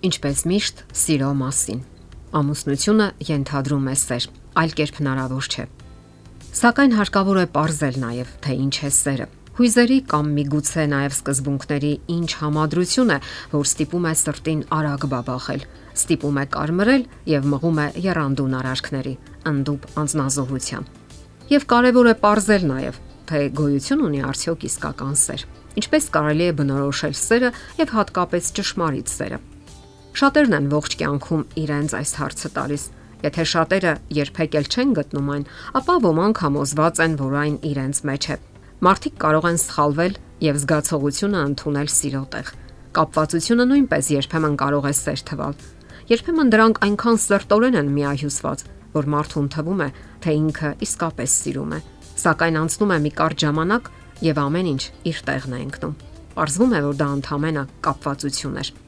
Ինչպես միշտ, սիրո մասին։ Ամուսնությունը ենթադրում է սեր, այլ կերպ հնարավոր չէ։ Սակայն հարկավոր է ողրզել նաև, թե ինչ է սերը։ Հույզերի կամ միգուցե նաև սկզբունքների ինչ համադրություն է, որ ստիպում է սրտին արագ բաբախել, ստիպում է կարմրել եւ մղում է երանդուն արարքների, ընդդուպ անznազողության։ Եվ կարևոր է ողրզել նաև, թե գոյություն ունի արդյոք իսկական սեր։ Ինչպես կարելի է բնորոշել սերը եւ հատկապես ճշմարիտ սերը։ Շատերն են ողջ կյանքում իրենց այս հարցը տալիս։ Եթե շատերը երբեք էլ չեն գտնում այն, ապա ոմանք համոզված են, որ այն իրենց մեջ է։ Մարդիկ կարող են սխալվել եւ զգացողությունը ընդունել սիրո տեղ։ Կապվածությունը նույնպես երբեմն կարող է սեր թվալ։ Երբեմն դրանք այնքան սերտորեն են միահյուսված, որ մարդուն թվում է, թե ինքը իսկապես սիրում է։ Սակայն անցնում է մի կարճ ժամանակ եւ ամեն ինչ իր տեղն է ընկնում։ Պարզվում է, որ դա ընդհանրապես կապվածություն էր։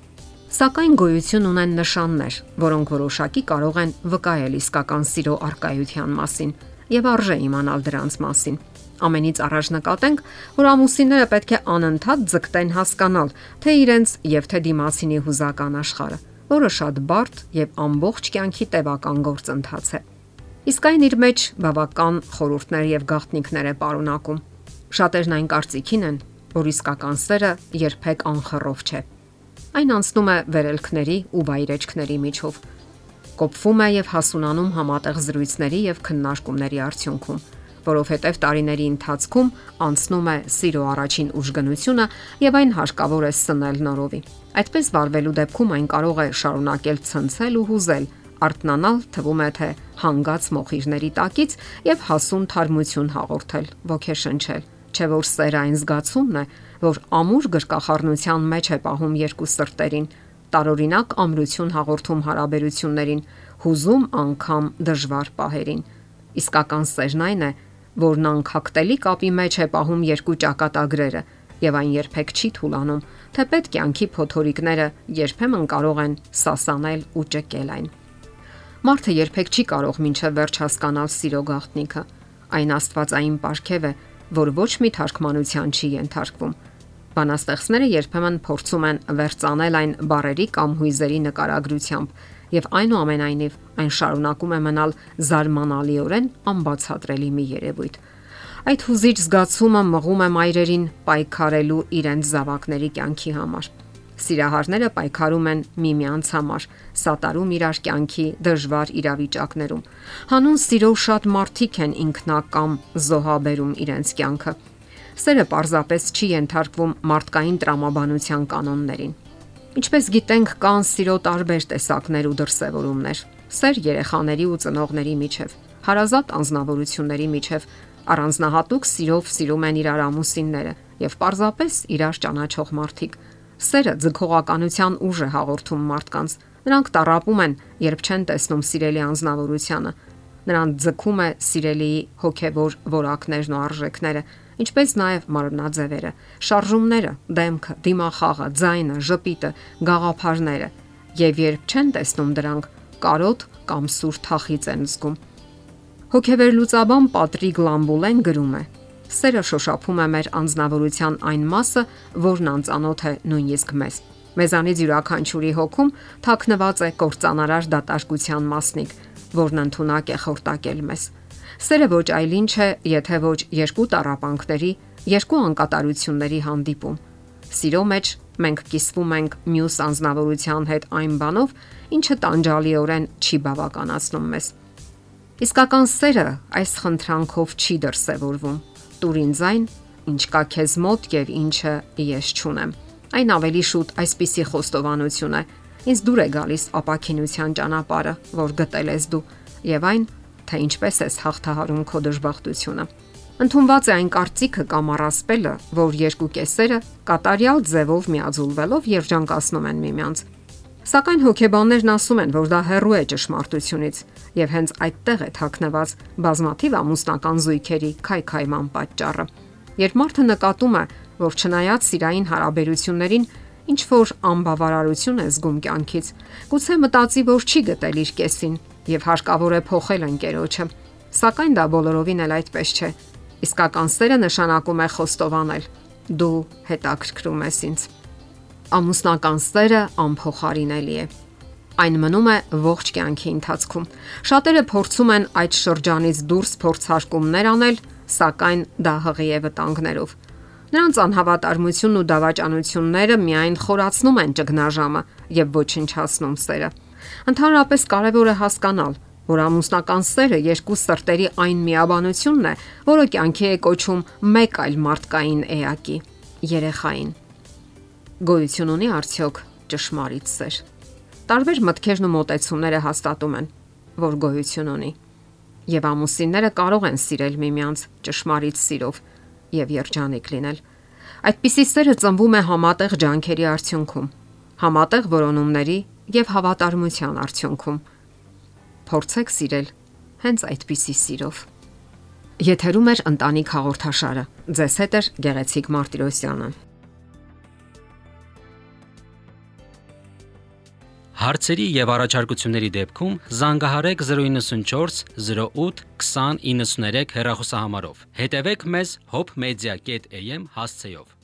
Սակայն գոյություն ունեն նշաններ, որոնք որոշակի կարող են վկայել իսկական սիրո արկայության մասին եւ արժե իմանալ դրանց մասին։ Ամենից առաջ նկատենք, որ ամուսինները պետք է անընդհատ ձգտեն հասկանալ, թե իրենց եւ թե դիմացինի հուզական աշխարհը, որը շատ բարդ եւ ամբողջ կյանքի տևական գործընթաց է։ Իսկ այն իր մեջ բավական խորհուրդներ եւ գաղտնիքներ է պարունակում։ Շատերն այն կարծիքին են, որ իսկական սերը երբեք անխռով չէ Այն անցնում է վերելքների ու վայրեջքների միջով։ Կոփվում է եւ հասունանում համատեղ զրույցների եւ քննարկումների արդյունքում, որովհետեւ տարիների ընթացքում անցնում է սիրո առաջին ուժգնությունը եւ այն հարկավոր է սնել նորովի։ Այդպես վարվելու դեպքում այն կարող է շարունակել ցնցել ու հուզել, արտնանալ թվում է թե հանգած մոխիրների տակից եւ հասուն թարմություն հաղորդել, ոգեշնչել չէ որ սեր այն զգացումն է, որ ամուր գրկախառնության մեջ է պահում երկու սրտերին, տարօրինակ ամրություն հաղորդում հարաբերություններին, հուզում անգամ դժվար պահերին։ Իսկական սերն այն է, որն անկախտելի կապի մեջ է պահում երկու ճակատագրերը եւ այն երբեք չի թուլանում, թե պետ կյանքի փոթորիկները երբեմն կարող են սասանել ու ճկել այն։ Մարդը երբեք չի կարող ոչ վերջ հասկանալ սիրո գաղտնիքը։ Այն աստվածային ապարքև է, որ ոչ մի թարգմանության չի ենթարկվում։ Բանաստեղծները երբեմն փորձում են վերցանել այն բարերի կամ հույզերի նկարագրությամբ, եւ այնուամենայնիվ այն շարունակում է մնալ զարմանալիորեն անբացատրելի մի երևույթ։ Այդ հուզիչ զգացումը մղում է մայրերին պայքարելու իրենց զավակների կյանքի համար։ Սիրահարները պայքարում են միմյանց համար, սատարում իրար կյանքի դժվար իրավիճակներում։ Հանուն սիրո շատ մարդիկ են ինքնակամ զոհաբերում իրենց կյանքը։ Սերը պարզապես չի ենթարկվում մարդկային տրամաբանության կանոններին։ Ինչպես գիտենք, կան սիրո տարբեր տեսակներ ու դրսևորումներ։ Սեր երեխաների ու ծնողների միջև, հարազատ անznավորությունների միջև, առանձնահատուկ սիրով սիրում են իրար ամուսինները եւ պարզապես իրար ճանաչող մարդիկ Սերը ձգողականության ուժ է հաղորդում մարդկանց։ Նրանք տարապում են, երբ չեն տեսնում սիրելի անznավորությունը։ Նրանց ձգում է սիրելիի հոգևոր որակներն ու արժեքները, ինչպես նաև մարմնաձևերը, շարժումները, դեմքը, դիմախաղը, ձայնը, ժպիտը, գաղափարները։ Եվ երբ չեն տեսնում դրանք, կարոտ կամ սուր թախից են զգում։ Հոգեվերլուծաբան Պատրիկ Լամբուլեն գրում է. Սերը շոշափում է մեր անznավորության այն մասը, որն անծանոթ է նույնիսկ մեզ։ Մեզանից յուրաքանչյուրի հոգում թաքնված է կործանարար դատարկության մասնիկ, որն ընդունակ է խորտակել մեզ։ Սերը ոչ այլ ինչ է, եթե ոչ երկու տարապանքների, երկու անկատարությունների հանդիպում։ Սիրո մեջ մենք կիսվում ենք մյուս անznավորության հետ այն բանով, ինչը տանջալիորեն չի բավականացնում մեզ։ Իսկական սերը այս խնդրանքով չի դրսևորվում տուր ինձ այն, ինչ կա քեզ մոտ եւ ինչը ես ճունեմ։ Այն ավելի շուտ այսպիսի խոստովանություն է։ Ինձ դուր է գալիս ապակինության ճանապարհը, որ գտել ես դու, եւ այն, թե ինչպես ես հաղթահարում քո դժբախտությունը։ Ընթոնված է այն կարծիքը կամ առասպելը, որ երկու կեսերը կատարյալ ձևով միաձուլվելով երջանկացնում են միմյանց։ Սակայն հոգեբաններն ասում են, որ դա հեռու է ճշմարտությունից եւ հենց այդտեղ է թաքնված բազմաթիվ ամուսնական զույգերի քայքայման պատճառը։ Երբ մարդը նկատում է, որ չնայած սիրային հարաբերություններին ինչ որ անբավարարություն է զգում կյանքից, գուցե մտածի, որ չի գտել իր կեսին եւ հարկավոր է փոխել ընկերոջը։ Սակայն դա բոլորովին էլ այդպես չէ։ Իսկական սերը նշանակում է խոստովանել. դու հետաքրքրում ես ինձ։ ամուսնական սերը անփոխարինելի է։ Այն մնում է ողջ կյանքի ընթացքում։ Շատերը փորձում են այդ շրջանից դուրս փորձարկումներ անել, սակայն դա հղի է վտանգներով։ Նրանց անհավատարմությունն ու դավաճանությունները միայն խորացնում են ճգնաժամը եւ ոչնչացնում սերը։ Ընդհանրապես կարևոր է հասկանալ, որ ամուսնական սերը երկու սրտերի այն միաբանությունն է, որը կյանքի է կոչում մեկ այլ մարդկային էակի՝ երեխային։ Գոյություն ունի արդյոք ճշմարիտ սեր։ Տարբեր մտքերն ու մոտեցումները հաստատում են, որ գոյություն ունի։ Եվ ամուսինները կարող են սիրել միմյանց ճշմարիտ սիրով եւ երջանիկ լինել։ Այդպիսի սերը ծնվում է համատեղ ջանքերի արդյունքում, համատեղ որոնումների եւ հավատարմության արդյունքում Փորձեք սիրել հենց այդպիսի սիրով։ Եթերում է ընտանիք հաղորդաշարը։ Ձեզ հետ է Գեղեցիկ Մարտիրոսյանը։ Հարցերի եւ առաջարկությունների դեպքում զանգահարեք 094 08 2093 հեռախոսահամարով։ Հետևեք մեզ hopmedia.am հասցեով։